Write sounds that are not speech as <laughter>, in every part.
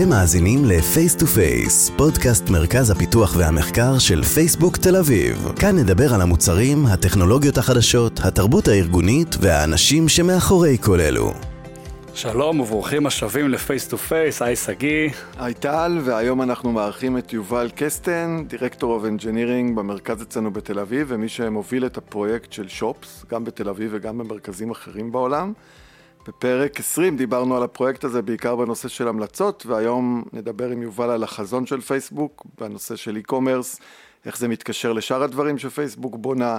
אתם מאזינים ל-Face to Face, פודקאסט מרכז הפיתוח והמחקר של פייסבוק תל אביב. כאן נדבר על המוצרים, הטכנולוגיות החדשות, התרבות הארגונית והאנשים שמאחורי כל אלו. שלום וברוכים השבים ל Face to Face, היי שגיא. היי טל, והיום אנחנו מארחים את יובל קסטן, director of engineering במרכז אצלנו בתל אביב, ומי שמוביל את הפרויקט של Shops, גם בתל אביב וגם במרכזים אחרים בעולם. בפרק 20 דיברנו על הפרויקט הזה בעיקר בנושא של המלצות, והיום נדבר עם יובל על החזון של פייסבוק, בנושא של e-commerce, איך זה מתקשר לשאר הדברים שפייסבוק בונה,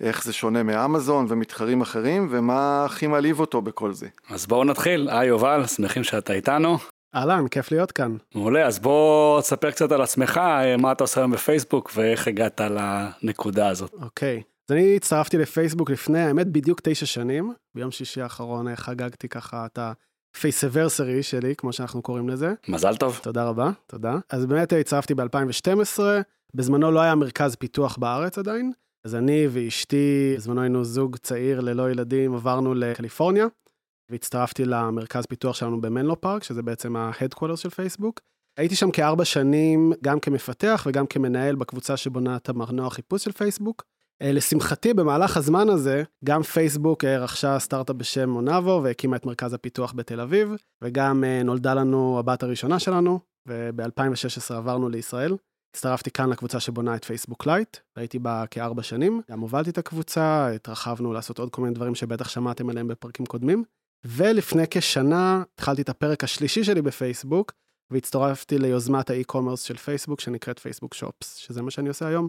איך זה שונה מאמזון ומתחרים אחרים, ומה הכי מעליב אותו בכל זה. אז בואו נתחיל, היי יובל, שמחים שאתה איתנו. אהלן, כיף להיות כאן. מעולה, אז בוא תספר קצת על עצמך, מה אתה עושה היום בפייסבוק ואיך הגעת לנקודה הזאת. אוקיי. Okay. אז אני הצטרפתי לפייסבוק לפני, האמת, בדיוק תשע שנים. ביום שישי האחרון חגגתי ככה את ה-Faceversary שלי, כמו שאנחנו קוראים לזה. מזל טוב. תודה רבה, תודה. אז באמת הצטרפתי ב-2012, בזמנו לא היה מרכז פיתוח בארץ עדיין, אז אני ואשתי, בזמנו היינו זוג צעיר ללא ילדים, עברנו לקליפורניה, והצטרפתי למרכז פיתוח שלנו במנלו פארק, שזה בעצם ה-Headquarters של פייסבוק. הייתי שם כארבע שנים, גם כמפתח וגם כמנהל בקבוצה שבונה את המנוע חיפוש של פייסבוק. אה, לשמחתי, במהלך הזמן הזה, גם פייסבוק אה, רכשה סטארט-אפ בשם מונאבו והקימה את מרכז הפיתוח בתל אביב, וגם אה, נולדה לנו הבת הראשונה שלנו, וב-2016 עברנו לישראל. הצטרפתי כאן לקבוצה שבונה את Facebook Lite, והייתי בה כארבע שנים. גם הובלתי את הקבוצה, התרחבנו לעשות עוד כל מיני דברים שבטח שמעתם עליהם בפרקים קודמים. ולפני כשנה התחלתי את הפרק השלישי שלי בפייסבוק, והצטרפתי ליוזמת ה e-commerce של פייסבוק שנקראת Facebook Shops, שזה מה שאני עושה היום.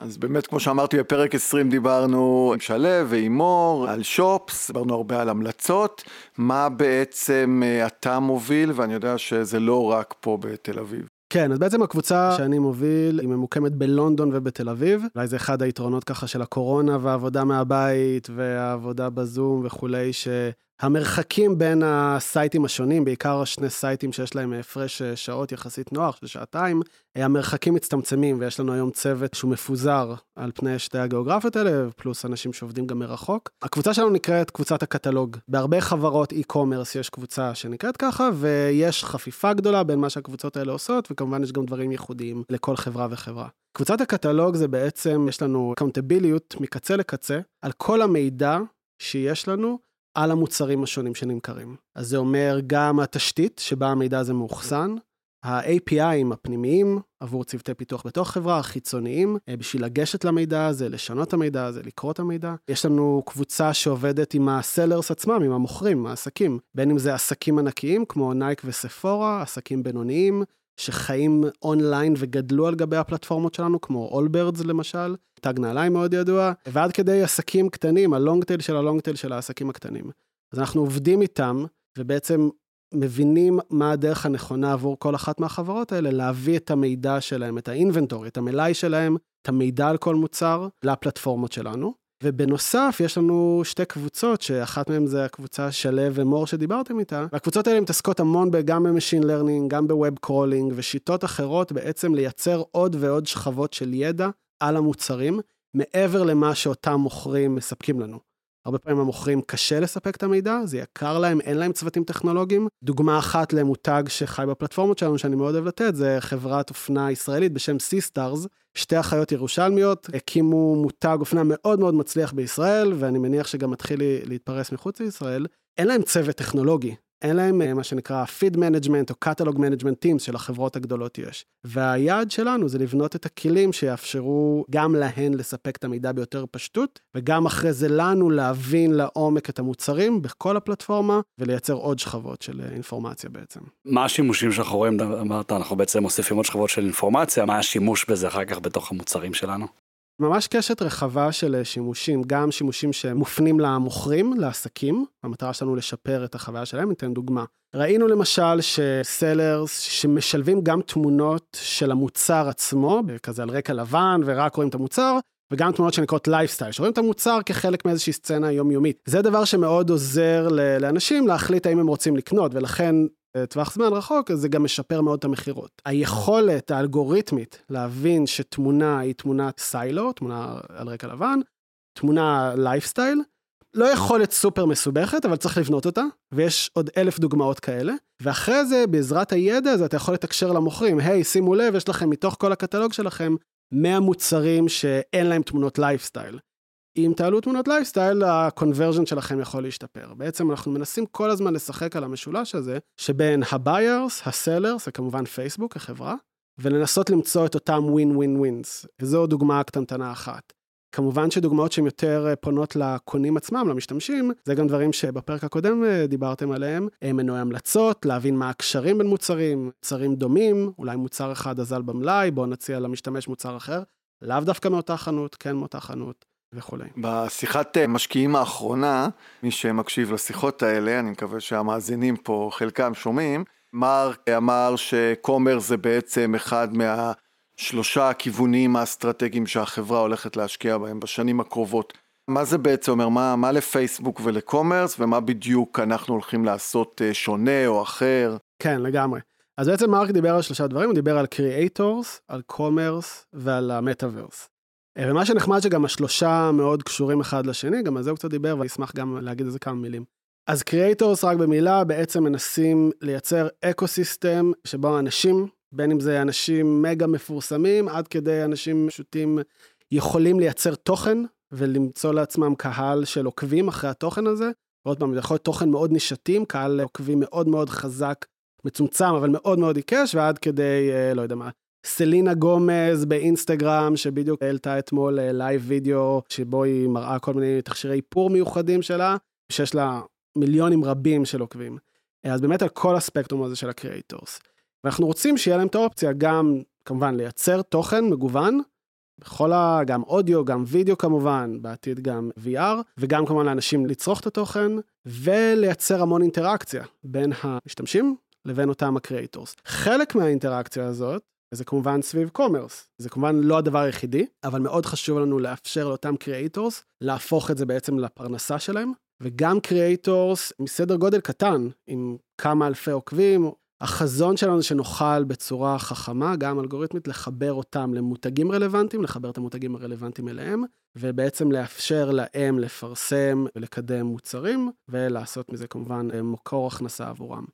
אז באמת, כמו שאמרתי, בפרק 20 דיברנו עם שלו ועם מור, על Shops, דיברנו הרבה על המלצות, מה בעצם אה, אתה מוביל, ואני יודע שזה לא רק פה בתל אביב. כן, אז בעצם הקבוצה שאני מוביל היא ממוקמת בלונדון ובתל אביב. אולי זה אחד היתרונות ככה של הקורונה והעבודה מהבית והעבודה בזום וכולי, ש... המרחקים בין הסייטים השונים, בעיקר שני סייטים שיש להם הפרש שעות יחסית נוח, של שעתיים, המרחקים מצטמצמים, ויש לנו היום צוות שהוא מפוזר על פני שתי הגיאוגרפיות האלה, פלוס אנשים שעובדים גם מרחוק. הקבוצה שלנו נקראת קבוצת הקטלוג. בהרבה חברות e-commerce יש קבוצה שנקראת ככה, ויש חפיפה גדולה בין מה שהקבוצות האלה עושות, וכמובן יש גם דברים ייחודיים לכל חברה וחברה. קבוצת הקטלוג זה בעצם, יש לנו accountability מקצה לקצה, על כל המידע שיש לנו על המוצרים השונים שנמכרים. אז זה אומר גם התשתית שבה המידע הזה מאוחסן, ה-APIים הפנימיים עבור צוותי פיתוח בתוך חברה, החיצוניים, אה, בשביל לגשת למידע הזה, לשנות את המידע הזה, לקרוא את המידע. יש לנו קבוצה שעובדת עם ה sellers עצמם, עם המוכרים, העסקים, בין אם זה עסקים ענקיים כמו Nike ו Sephora, עסקים בינוניים, שחיים אונליין וגדלו על גבי הפלטפורמות שלנו, כמו Allbirds למשל, מותג נעליים מאוד ידוע, ועד כדי עסקים קטנים, ה long tail של ה long tail של העסקים הקטנים. אז אנחנו עובדים איתם, ובעצם מבינים מה הדרך הנכונה עבור כל אחת מהחברות האלה, להביא את המידע שלהם, את ה inventory, את המלאי שלהם, את המידע על כל מוצר, לפלטפורמות שלנו. ובנוסף, יש לנו שתי קבוצות, שאחת מהן זה הקבוצה שלו ומור שדיברתם איתה, והקבוצות האלה מתעסקות המון גם ב machine learning, גם ב web crawling, ושיטות אחרות בעצם לייצר עוד ועוד שכבות של ידע על המוצרים, מעבר למה שאותם מוכרים מספקים לנו. הרבה פעמים המוכרים קשה לספק את המידע, זה יקר להם, אין להם צוותים טכנולוגיים. דוגמה אחת למותג שחי בפלטפורמות שלנו, שאני מאוד אוהב לתת, זה חברת אופנה ישראלית בשם Sisters. שתי אחיות ירושלמיות הקימו מותג אופנה מאוד מאוד מצליח בישראל, ואני מניח שגם מתחיל להתפרס מחוץ לישראל. אין להם צוות טכנולוגי, אין להם אה, מה שנקרא feed management או catalog management teams שלחברות הגדולות יש. והיעד שלנו זה לבנות את הכלים שיאפשרו גם להן לספק את המידע ביותר פשטות, וגם אחרי זה לנו להבין לעומק את המוצרים בכל הפלטפורמה, ולייצר עוד שכבות של אה, אינפורמציה בעצם. מה השימושים שאנחנו רואים, אמרת, אנחנו בעצם מוסיפים עוד שכבות של אינפורמציה, מה השימוש בזה אחר כך בתוך המוצרים שלנו? ממש קשת רחבה של אה, שימושים, גם שימושים שמופנים למוכרים, לעסקים, המטרה שלנו לשפר את החוויה שלהם, ניתן דוגמה. ראינו למשל שסלרס שמשלבים גם תמונות של המוצר עצמו, כזה על רקע לבן ורק רואים את המוצר, וגם תמונות שנקראות לייפסטייל, שרואים את המוצר כחלק מאיזושהי סצנה יומיומית. זה דבר שמאוד עוזר לאנשים להחליט האם הם רוצים לקנות, ולכן טווח זמן רחוק, אז זה גם משפר מאוד את המכירות. היכולת האלגוריתמית להבין שתמונה היא תמונת silo, תמונה על רקע לבן, תמונה לייפסטייל, לא יכולת סופר מסובכת, אבל צריך לבנות אותה, ויש עוד אלף דוגמאות כאלה. ואחרי זה, בעזרת הידע הזה, אתה יכול לתקשר למוכרים, היי, hey, שימו לב, יש לכם מתוך כל הקטלוג שלכם 100 מוצרים שאין להם תמונות לייפסטייל. אם תעלו תמונות לייפסטייל, ה-conversion שלכם יכול להשתפר. בעצם אנחנו מנסים כל הזמן לשחק על המשולש הזה, שבין ה-buyers, ה-sellers, וכמובן פייסבוק, החברה, ולנסות למצוא את אותם win-win-wins. וזו דוגמה קטנטנה אחת. כמובן שדוגמאות שהן יותר אה, פונות לקונים עצמם, למשתמשים, זה גם דברים שבפרק הקודם אה, דיברתם עליהם, מנועי המלצות, להבין מה הקשרים בין מוצרים, מוצרים דומים, אולי מוצר אחד אזל במלאי, בואו נציע למשתמש מוצר אחר, לאו דווקא מאותה חנות, כן מאותה חנות. וכולי. בשיחת אה, משקיעים האחרונה, מי שמקשיב לשיחות האלה, אני מקווה שהמאזינים פה חלקם שומעים, מרק אמר שקומר זה בעצם אחד מה... שלושה הכיוונים האסטרטגיים שהחברה הולכת להשקיע בהם בשנים הקרובות. מה זה בעצם אומר? מה, מה לפייסבוק ולקומרס ומה בדיוק אנחנו הולכים לעשות אה, שונה או אחר? כן, לגמרי. אז בעצם מרק דיבר על שלושה דברים, הוא דיבר על creators, על commerce ועל המטאוורס. אה, ומה שנחמד שגם השלושה מאוד קשורים אחד לשני, גם על זה הוא קצת דיבר ואני אשמח גם להגיד על זה כמה מילים. אז creators, רק במילה, בעצם מנסים לייצר ecosystem שבו אנשים בין אם זה אנשים מגה מפורסמים, עד כדי אנשים פשוטים יכולים לייצר תוכן ולמצוא לעצמם קהל של עוקבים אחרי התוכן הזה. ועוד פעם, זה יכול להיות תוכן מאוד נישתי, קהל עוקבים מאוד מאוד חזק, מצומצם, אבל מאוד מאוד עיקש, ועד כדי, אה, לא יודע מה, סלינה גומז באינסטגרם, שבדיוק העלתה אתמול לייב אה, וידאו, שבו היא מראה כל מיני תכשירי איפור מיוחדים שלה, שיש לה מיליונים רבים של עוקבים. אז באמת על כל הספקטרום הזה של ה creators. ואנחנו רוצים שיהיה להם את האופציה גם, כמובן, לייצר תוכן מגוון, בכל ה... גם אודיו, גם וידאו כמובן, בעתיד גם VR, וגם כמובן לאנשים לצרוך את התוכן, ולייצר המון אינטראקציה בין המשתמשים לבין אותם ה creators. חלק מהאינטראקציה הזאת, זה כמובן סביב commerce, זה כמובן לא הדבר היחידי, אבל מאוד חשוב לנו לאפשר לאותם creators להפוך את זה בעצם לפרנסה שלהם, וגם creators מסדר גודל קטן, עם כמה אלפי עוקבים, החזון שלנו שנוכל בצורה חכמה, גם אלגוריתמית, לחבר אותם למותגים רלוונטיים, לחבר את המותגים הרלוונטיים אליהם, ובעצם לאפשר להם לפרסם ולקדם מוצרים, ולעשות מזה כמובן מקור הכנסה עבורם.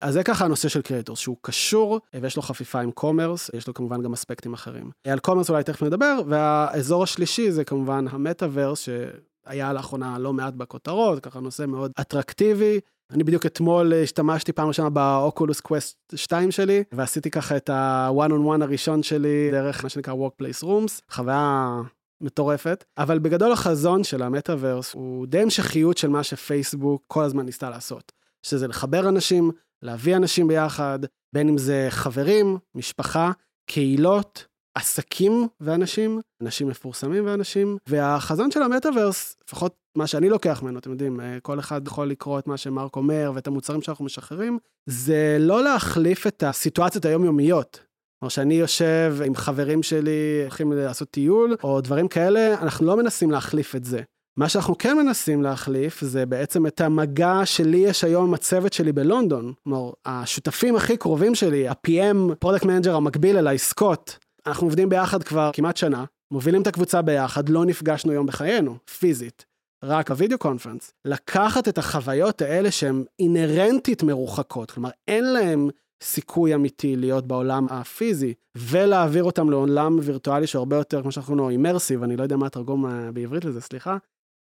אז זה ככה הנושא של creators, שהוא קשור ויש לו חפיפה עם commerce, יש לו כמובן גם אספקטים אחרים. על commerce אולי תכף נדבר, והאזור השלישי זה כמובן המטאוורס, שהיה לאחרונה לא מעט בכותרות, ככה נושא מאוד אטרקטיבי. אני בדיוק אתמול השתמשתי פעם ראשונה ב Oculus Quest 2 שלי, ועשיתי ככה את ה-one on one הראשון שלי דרך מה שנקרא Workplace Rooms, חוויה מטורפת, אבל בגדול החזון של המטאוורס הוא די המשכיות של מה שפייסבוק כל הזמן ניסתה לעשות, שזה לחבר אנשים, להביא אנשים ביחד, בין אם זה חברים, משפחה, קהילות, עסקים ואנשים, אנשים מפורסמים ואנשים, והחזון של המטאוורס, לפחות מה שאני לוקח ממנו, אתם יודעים, אה, כל אחד יכול לקרוא את מה שמרק אומר ואת המוצרים שאנחנו משחררים, זה לא להחליף את הסיטואציות היומיומיות. כלומר, שאני יושב עם חברים שלי, הולכים לעשות טיול, או דברים כאלה, אנחנו לא מנסים להחליף את זה. מה שאנחנו כן מנסים להחליף זה בעצם את המגע שלי יש היום עם הצוות שלי בלונדון. כלומר, השותפים הכי קרובים שלי, ה-PM, product manager המקביל אליי, סקוט, אנחנו עובדים ביחד כבר כמעט שנה, מובילים את הקבוצה ביחד, לא נפגשנו יום בחיינו, פיזית. רק ה video conference, לקחת את החוויות האלה שהן אינהרנטית מרוחקות, כלומר אין להם סיכוי אמיתי להיות בעולם הפיזי, ולהעביר אותם לעולם וירטואלי שהרבה יותר, כמו שאנחנו קוראים לו, immersive, אני לא יודע מה התרגום אה, בעברית לזה, סליחה.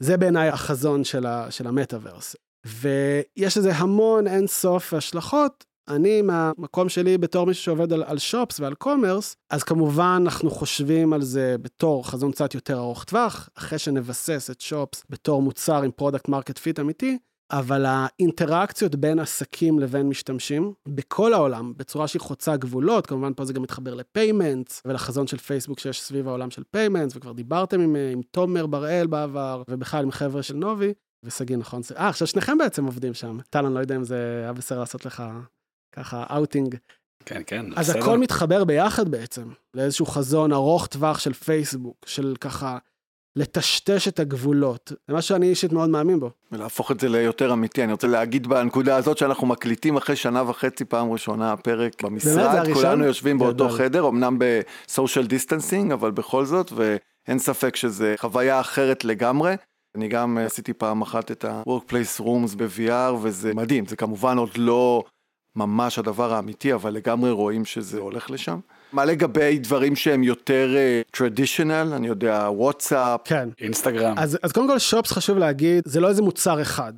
זה בעיניי החזון של, ה, של המטאוורס. ויש לזה המון אין סוף השלכות, אני מהמקום שלי בתור מישהו שעובד על, על Shops ועל commerce, אז כמובן אנחנו חושבים על זה בתור חזון קצת יותר ארוך טווח, אחרי שנבסס את Shops בתור מוצר עם product market fit אמיתי, אבל האינטראקציות בין עסקים לבין משתמשים בכל העולם בצורה שהיא חוצה גבולות, כמובן פה זה גם מתחבר ל-payments ולחזון של פייסבוק שיש סביב העולם של payments, וכבר דיברתם עם, עם תומר בראל בעבר, ובכלל עם חבר'ה של נובי. ושגיא נכון, אה עכשיו שניכם בעצם עובדים שם. טל, אני לא יודע אם זה היה בסדר לעשות לך ככה אאוטינג. כן, כן, אז בסדר. הכל מתחבר ביחד בעצם, לאיזשהו חזון ארוך טווח של פייסבוק, של ככה לטשטש את הגבולות. זה מה שאני אישית מאוד מאמין בו. ולהפוך את זה ליותר אמיתי. אני רוצה להגיד בנקודה הזאת שאנחנו מקליטים אחרי שנה וחצי פעם ראשונה פרק במשרד, כולנו יושבים באותו חדר, אמנם ב-social distancing, אבל בכל זאת, ואין ספק שזה חוויה אחרת לגמרי. אני גם עשיתי פעם אחת את ה-Workplace Rooms ב-VR, וזה מדהים, זה כמובן עוד לא ממש הדבר האמיתי, אבל לגמרי רואים שזה הולך לשם. מה לגבי דברים שהם יותר traditional, אה, אני יודע, וואטסאפ? כן. אינסטגרם. אז, אז קודם כל Shops חשוב להגיד, זה לא איזה מוצר אחד.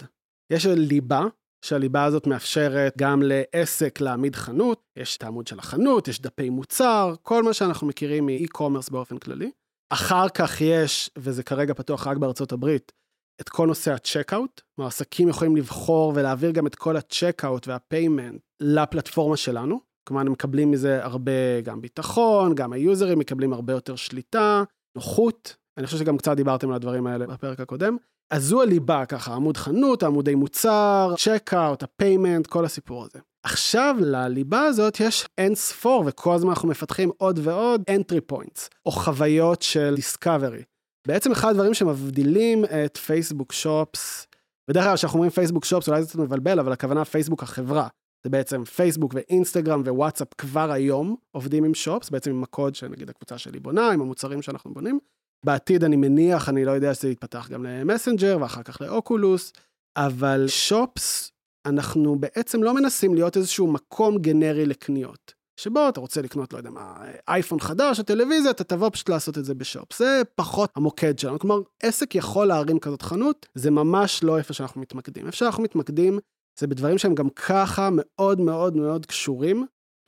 יש ליבה, שהליבה הזאת מאפשרת גם לעסק להעמיד חנות, יש את העמוד של החנות, יש דפי מוצר, כל מה שאנחנו מכירים מ-e-commerce באופן כללי. אחר כך יש, וזה כרגע פתוח רק בארצות הברית, את כל נושא ה-checkout, כלומר עסקים יכולים לבחור ולהעביר גם את כל ה-checkout וה-payment לפלטפורמה שלנו, כלומר הם מקבלים מזה הרבה גם ביטחון, גם היוזרים מקבלים הרבה יותר שליטה, נוחות, אני חושב שגם קצת דיברתם על הדברים האלה בפרק הקודם. אז זו הליבה ככה, עמוד חנות, עמודי מוצר, checkout, ה-payment, כל הסיפור הזה. עכשיו לליבה הזאת יש אין ספור וכל הזמן אנחנו מפתחים עוד ועוד entry points או חוויות של discovery. בעצם אחד הדברים שמבדילים את פייסבוק Shops, בדרך כלל כשאנחנו אומרים פייסבוק Shops אולי זה קצת מבלבל אבל הכוונה פייסבוק החברה. זה בעצם פייסבוק ואינסטגרם ווואטסאפ כבר היום עובדים עם Shops, בעצם עם הקוד שנגיד הקבוצה שלי בונה, עם המוצרים שאנחנו בונים. בעתיד אני מניח, אני לא יודע שזה יתפתח גם למסנג'ר ואחר כך לאוקולוס, אבל שופס, אנחנו בעצם לא מנסים להיות איזשהו מקום גנרי לקניות. שבו אתה רוצה לקנות, לא יודע מה, אייפון חדש או טלוויזיה, אתה תבוא פשוט לעשות את זה בשופ. זה פחות המוקד שלנו. כלומר, עסק יכול להרים כזאת חנות, זה ממש לא איפה שאנחנו מתמקדים. איפה שאנחנו מתמקדים זה בדברים שהם גם ככה מאוד מאוד מאוד קשורים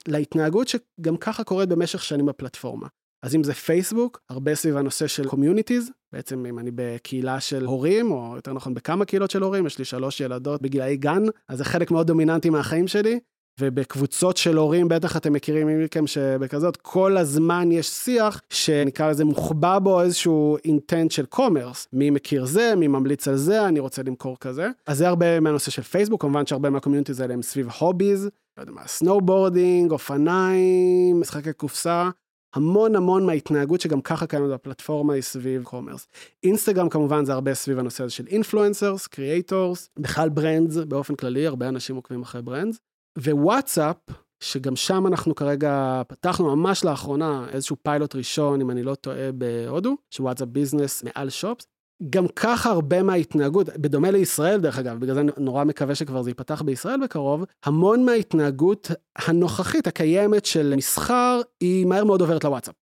להתנהגות שגם ככה קורית במשך שנים בפלטפורמה. אז אם זה פייסבוק, הרבה סביב הנושא של communities, בעצם אם אני בקהילה של הורים, או יותר נכון בכמה קהילות של הורים, יש לי שלוש ילדות בגילאי גן, אז זה חלק מאוד דומיננטי מהחיים שלי, ובקבוצות של הורים, בטח אתם מכירים מכם שבכזאת, כל הזמן יש שיח שנקרא לזה מוחבא בו איזשהו intent של commerce. מי מכיר זה, מי ממליץ על זה, אני רוצה למכור כזה. אז זה הרבה מהנושא של פייסבוק, כמובן שהרבה מה-communities האלה הם סביב hobbies, לא יודע מה, snowboarding, אופניים, משחקי קופסה. המון המון מההתנהגות שגם ככה קיימת בפלטפורמה היא סביב commerce. אינסטגרם כמובן זה הרבה סביב הנושא הזה של influencers, creators, בכלל brands באופן כללי, הרבה אנשים עוקבים אחרי brands. ווואטסאפ, שגם שם אנחנו כרגע פתחנו ממש לאחרונה איזשהו פיילוט ראשון, אם אני לא טועה, בהודו, שוואטסאפ ביזנס מעל Shops. גם ככה הרבה מההתנהגות, בדומה לישראל דרך אגב, בגלל זה אני נורא מקווה שכבר זה ייפתח בישראל בקרוב, המון מההתנהגות הנוכחית, הקיימת של מסחר, היא מהר מאוד עוברת לוואטסאפ.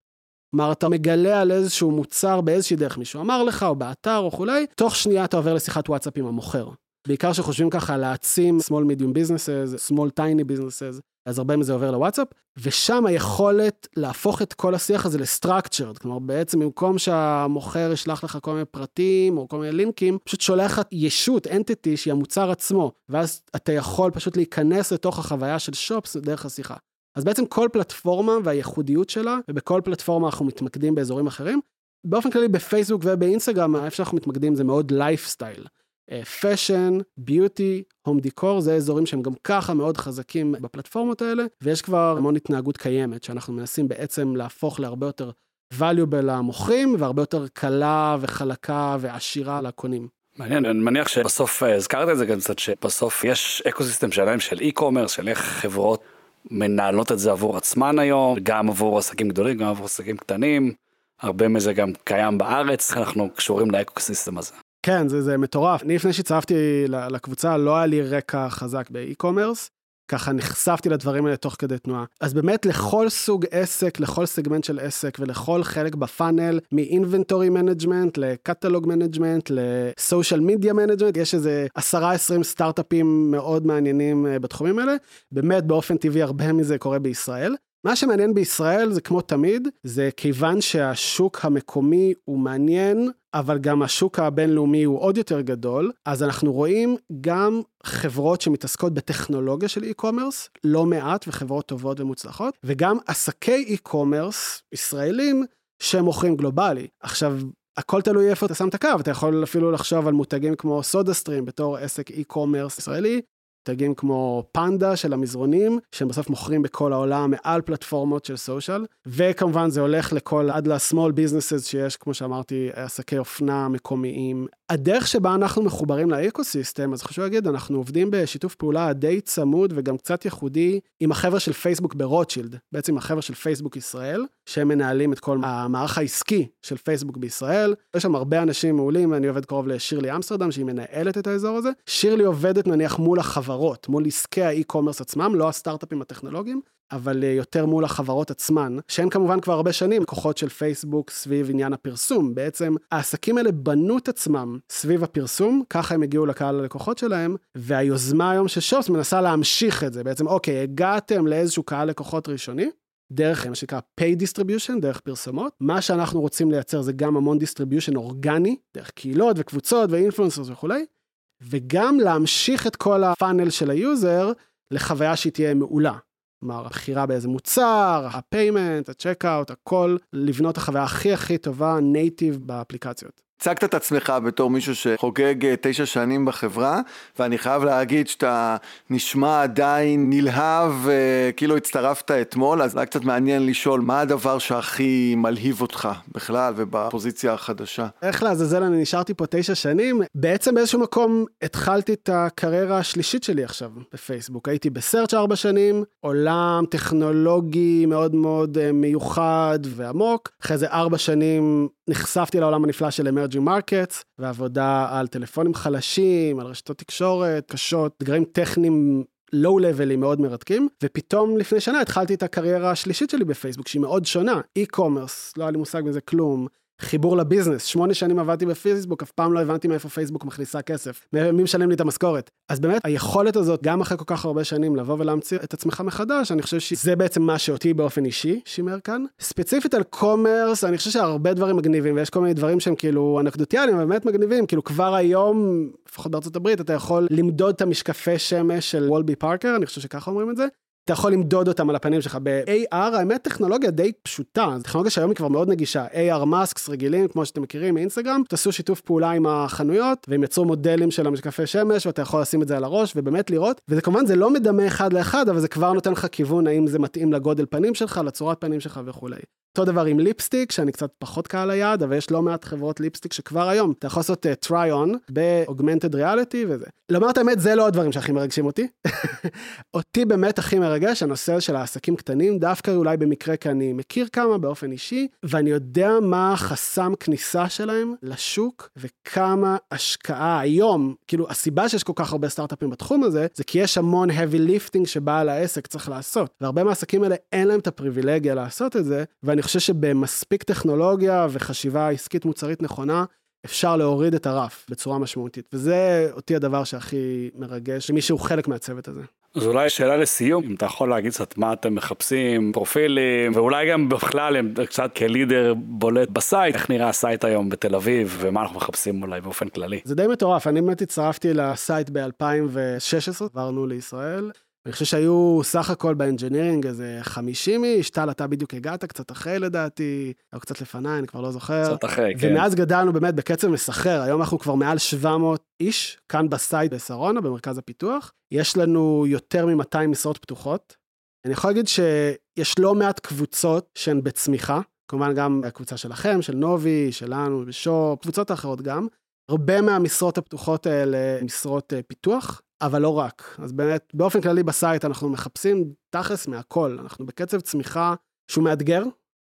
כלומר, אתה מגלה על איזשהו מוצר באיזושהי דרך, מישהו אמר לך, או באתר או כולי, תוך שנייה אתה עובר לשיחת וואטסאפ עם המוכר. בעיקר שחושבים ככה להעצים small medium businesses, small tiny businesses, אז הרבה מזה עובר לוואטסאפ, ושם היכולת להפוך את כל השיח הזה לסטרקצ'רד, כלומר בעצם במקום שהמוכר ישלח לך כל מיני פרטים או כל מיני לינקים, פשוט שולח לך ישות, אנטיטי, שהיא המוצר עצמו, ואז אתה יכול פשוט להיכנס לתוך החוויה של שופס דרך השיחה. אז בעצם כל פלטפורמה והייחודיות שלה, ובכל פלטפורמה אנחנו מתמקדים באזורים אחרים. באופן כללי בפייסבוק ובאינסטגרם, איפה שאנחנו מתמקדים זה מאוד lifestyle. Fashion, beauty, home decor, זה אזורים שהם גם ככה מאוד חזקים בפלטפורמות האלה, ויש כבר המון התנהגות קיימת, שאנחנו מנסים בעצם להפוך להרבה יותר valuable למוכרים, והרבה יותר קלה וחלקה ועשירה לקונים. מעניין, אני מניח שבסוף אה, הזכרת את זה גם קצת, שבסוף יש ecosystem שלהם של e-commerce, של איך חברות מנהלות את זה עבור עצמן היום, גם עבור עסקים גדולים, גם עבור עסקים קטנים, הרבה מזה גם קיים בארץ, אנחנו קשורים ל-ecosystem הזה. כן, זה, זה מטורף. אני לפני שהצטרפתי לקבוצה, לא היה לי רקע חזק ב-e-commerce, ככה נחשפתי לדברים האלה תוך כדי תנועה. אז באמת לכל סוג עסק, לכל סגמנט של עסק ולכל חלק ב-funnel, מ-inventory management לקטלוג management ל-social media management, יש איזה 10-20 סטארט-אפים מאוד מעניינים אה, בתחומים האלה. באמת באופן טבעי הרבה מזה קורה בישראל. מה שמעניין בישראל זה כמו תמיד, זה כיוון שהשוק המקומי הוא מעניין, אבל גם השוק הבינלאומי הוא עוד יותר גדול, אז אנחנו רואים גם חברות שמתעסקות בטכנולוגיה של e-commerce, לא מעט, וחברות טובות ומוצלחות, וגם עסקי e-commerce ישראלים שמוכרים גלובלי. עכשיו, הכל תלוי איפה אתה שם את הקו, אתה יכול אפילו לחשוב על מותגים כמו סודה סטרים בתור עסק e-commerce ישראלי, מותגים כמו פנדה של המזרונים, שהם בסוף מוכרים בכל העולם מעל פלטפורמות של סושיאל, וכמובן זה הולך לכל, עד ל-small businesses שיש, כמו שאמרתי, עסקי אופנה מקומיים, הדרך שבה אנחנו מחוברים לאקוסיסטם, אז חשוב להגיד, אנחנו עובדים בשיתוף פעולה די צמוד וגם קצת ייחודי עם החבר'ה של פייסבוק ברוטשילד, בעצם החבר'ה של פייסבוק ישראל, שהם מנהלים את כל המערך העסקי של פייסבוק בישראל. יש שם הרבה אנשים מעולים, ואני עובד קרוב לשירלי אמסטרדם, שהיא מנהלת את האזור הזה. שירלי עובדת נניח מול החברות, מול עסקי האי-קומרס עצמם, לא הסטארט-אפים הטכנולוגיים, אבל אה, יותר מול החברות עצמן, שהן כמובן כבר הרבה שנים לקוחות של פייסבוק סביב עניין הפרסום. בעצם העסקים האלה בנו את עצמם סביב הפרסום, ככה הם הגיעו לקהל הלקוחות שלהם, והיוזמה היום של Shops מנסה להמשיך את זה. בעצם, אוקיי, הגעתם לאיזשהו קהל לקוחות ראשוני, דרך מה שנקרא paid distribution, דרך פרסומות. מה שאנחנו רוצים לייצר זה גם המון distribution אורגני, דרך קהילות וקבוצות ואינפלואנסרס וכולי, וגם להמשיך את כל ה-funnel של היוזר לחוויה שהיא תהיה מעולה. כלומר, הבחירה באיזה מוצר, ה-payment, ה-checkout, הכל, לבנות החוויה הכי הכי טובה native באפליקציות. הצגת את עצמך בתור מישהו שחוגג אה, תשע שנים בחברה, ואני חייב להגיד שאתה נשמע עדיין נלהב, אה, כאילו הצטרפת אתמול, אז היה קצת מעניין לשאול, מה הדבר שהכי מלהיב אותך בכלל ובפוזיציה החדשה? איך לעזאזל אני נשארתי פה תשע שנים? בעצם באיזשהו מקום התחלתי את הקריירה השלישית שלי עכשיו בפייסבוק. הייתי ב-search ארבע שנים, עולם טכנולוגי מאוד מאוד אה, מיוחד ועמוק. אחרי זה ארבע שנים נחשפתי לעולם הנפלא של emerging markets, ועבודה על טלפונים חלשים, על רשתות תקשורת קשות, אתגרים טכניים low-levelים מאוד מרתקים, ופתאום לפני שנה התחלתי את הקריירה השלישית שלי בפייסבוק, שהיא מאוד שונה, e-commerce, לא היה לי מושג מזה כלום, חיבור לביזנס, שמונה שנים עבדתי בפייסבוק, אף פעם לא הבנתי מאיפה פייסבוק מכניסה כסף, מי משלם לי את המשכורת. אז באמת, היכולת הזאת, גם אחרי כל כך הרבה שנים, לבוא ולהמציא את עצמך מחדש, אני חושב שזה בעצם מה שאותי באופן אישי שימר כאן. ספציפית על commerce, אני חושב שהרבה דברים מגניבים, ויש כל מיני דברים שהם כאילו אנקדוטיאליים, באמת מגניבים, כאילו כבר היום, לפחות בארצות הברית, אתה יכול למדוד את המשקפי שמש של Warby Parker, אני חושב שככה אומרים את זה, אתה יכול למדוד אותם על הפנים שלך. ב-AR, האמת טכנולוגיה די פשוטה, זו טכנולוגיה שהיום היא כבר מאוד נגישה. AR מאסקס רגילים, כמו שאתם מכירים מאינסטגרם, תעשו שיתוף פעולה עם החנויות, והם יצרו מודלים של המשקפי שמש, ואתה יכול לשים את זה על הראש, ובאמת לראות, וזה כמובן, זה לא מדמה אחד לאחד, אבל זה כבר נותן לך כיוון האם זה מתאים לגודל פנים שלך, לצורת פנים שלך וכולי. אותו דבר עם ליפסטיק, שאני קצת פחות קהל היעד, אבל יש לא מעט חברות ליפסטיק שכבר היום, אתה יכול לעשות uh, try on ב-augmented reality וזה. לומר את האמת, זה לא הדברים שהכי מרגשים אותי. <laughs> אותי באמת הכי מרגש הנושא של העסקים קטנים, דווקא אולי במקרה כי אני מכיר כמה באופן אישי, ואני יודע מה חסם כניסה שלהם לשוק, וכמה השקעה היום, כאילו הסיבה שיש כל כך הרבה סטארט-אפים בתחום הזה, זה כי יש המון heavy lifting שבעל העסק צריך לעשות. והרבה מהעסקים האלה אין להם את הפריבילגיה לעשות את זה, ואני חושב שבמספיק טכנולוגיה וחשיבה עסקית מוצרית נכונה, אפשר להוריד את הרף בצורה משמעותית, וזה אותי הדבר שהכי מרגש, מי שהוא חלק מהצוות הזה. אז אולי שאלה לסיום, אם אתה יכול להגיד קצת מה אתם מחפשים, פרופילים, ואולי גם בכלל קצת כ-לידר בולט ב-site, איך נראה ה-site היום בתל אביב, ומה אנחנו מחפשים אולי באופן כללי. זה די מטורף, אני באמת הצטרפתי ל-site ב-2016, עברנו לישראל. אני חושב שהיו סך הכל באנג'ינירינג איזה 50 איש, טל, אתה בדיוק הגעת, קצת אחרי לדעתי, או קצת לפניי, אני כבר לא זוכר. קצת אחרי, כן. ומאז גדלנו באמת בקצב מסחרר, היום אנחנו כבר מעל 700 איש, כאן ב-site בשרונה, במרכז הפיתוח. יש לנו יותר מ-200 משרות פתוחות. אני יכול להגיד שיש לא מעט קבוצות שהן בצמיחה, כמובן גם הקבוצה שלכם, של נובי, שלנו, ב-Shops, קבוצות אחרות גם. הרבה מהמשרות הפתוחות האלה משרות אה, פיתוח, אבל לא רק. אז באמת, באופן כללי ב-site אנחנו מחפשים תכלס מהכל. אנחנו בקצב צמיחה שהוא מאתגר,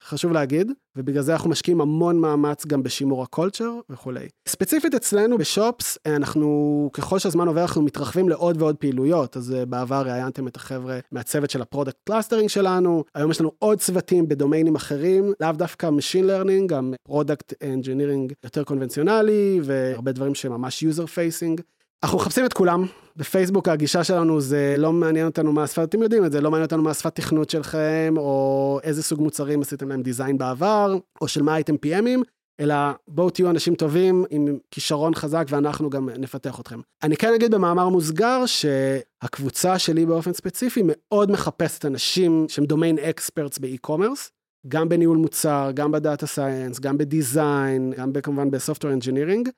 חשוב להגיד, ובגלל זה אנחנו משקיעים המון מאמץ גם בשימור ה-culture וכולי. ספציפית אצלנו ב-Shops, אנחנו, ככל שהזמן עובר, אנחנו מתרחבים לעוד ועוד פעילויות. אז אה, בעבר ראיינתם את החבר'ה מהצוות של ה-product clustering שלנו, היום יש לנו עוד צוותים בדומיינים אחרים, לאו דווקא Machine Learning, גם product engineering יותר קונבנציונלי, והרבה דברים שממש user facing. אנחנו מחפשים את כולם, בפייסבוק הגישה שלנו זה לא מעניין אותנו מה השפת, אתם יודעים את זה, לא מעניין אותנו מה השפת תכנות שלכם, או איזה סוג מוצרים עשיתם להם design בעבר, או של מה הייתם PM-ים, אלא בואו תהיו אנשים טובים עם כישרון חזק ואנחנו גם נפתח אתכם. אני כן אגיד במאמר מוסגר שהקבוצה שלי באופן ספציפי מאוד מחפשת אנשים שהם domain experts ב-e-commerce, גם בניהול מוצר, גם בדאטה סייאנס, גם בדיזיין, גם כמובן בסופטוור אנג'ינירינג.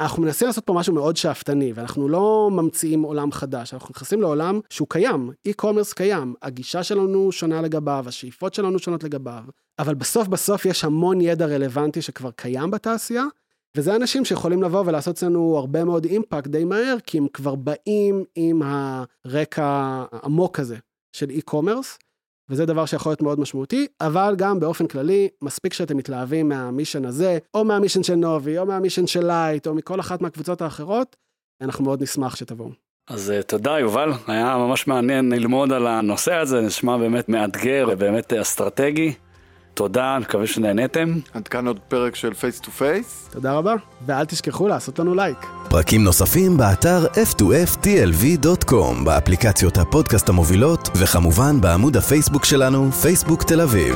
אנחנו מנסים לעשות פה משהו מאוד שאפתני, ואנחנו לא ממציאים עולם חדש, אנחנו נכנסים לעולם שהוא קיים, e-commerce קיים, הגישה שלנו שונה לגביו, השאיפות שלנו שונות לגביו, אבל בסוף בסוף יש המון ידע רלוונטי שכבר קיים בתעשייה, וזה אנשים שיכולים לבוא ולעשות אצלנו הרבה מאוד impact די מהר, כי הם כבר באים עם הרקע העמוק הזה של e-commerce, וזה דבר שיכול להיות מאוד משמעותי, אבל גם באופן כללי, מספיק שאתם מתלהבים מה-mission הזה, או מה-mission של נובי, או מה-mission של לייט, או מכל אחת מהקבוצות האחרות, אנחנו מאוד נשמח שתבואו. אז אה, תודה יובל, היה ממש מעניין ללמוד על הנושא הזה, נשמע באמת מאתגר ובאמת אסטרטגי. תודה, אני מקווה שנהניתם. עד כאן עוד פרק של פייס טו פייס. תודה רבה, ואל תשכחו לעשות לנו לייק. פרקים נוספים באתר f2ftlv.com, באפליקציות הפודקאסט המובילות, וכמובן בעמוד הפייסבוק שלנו, פייסבוק תל אביב.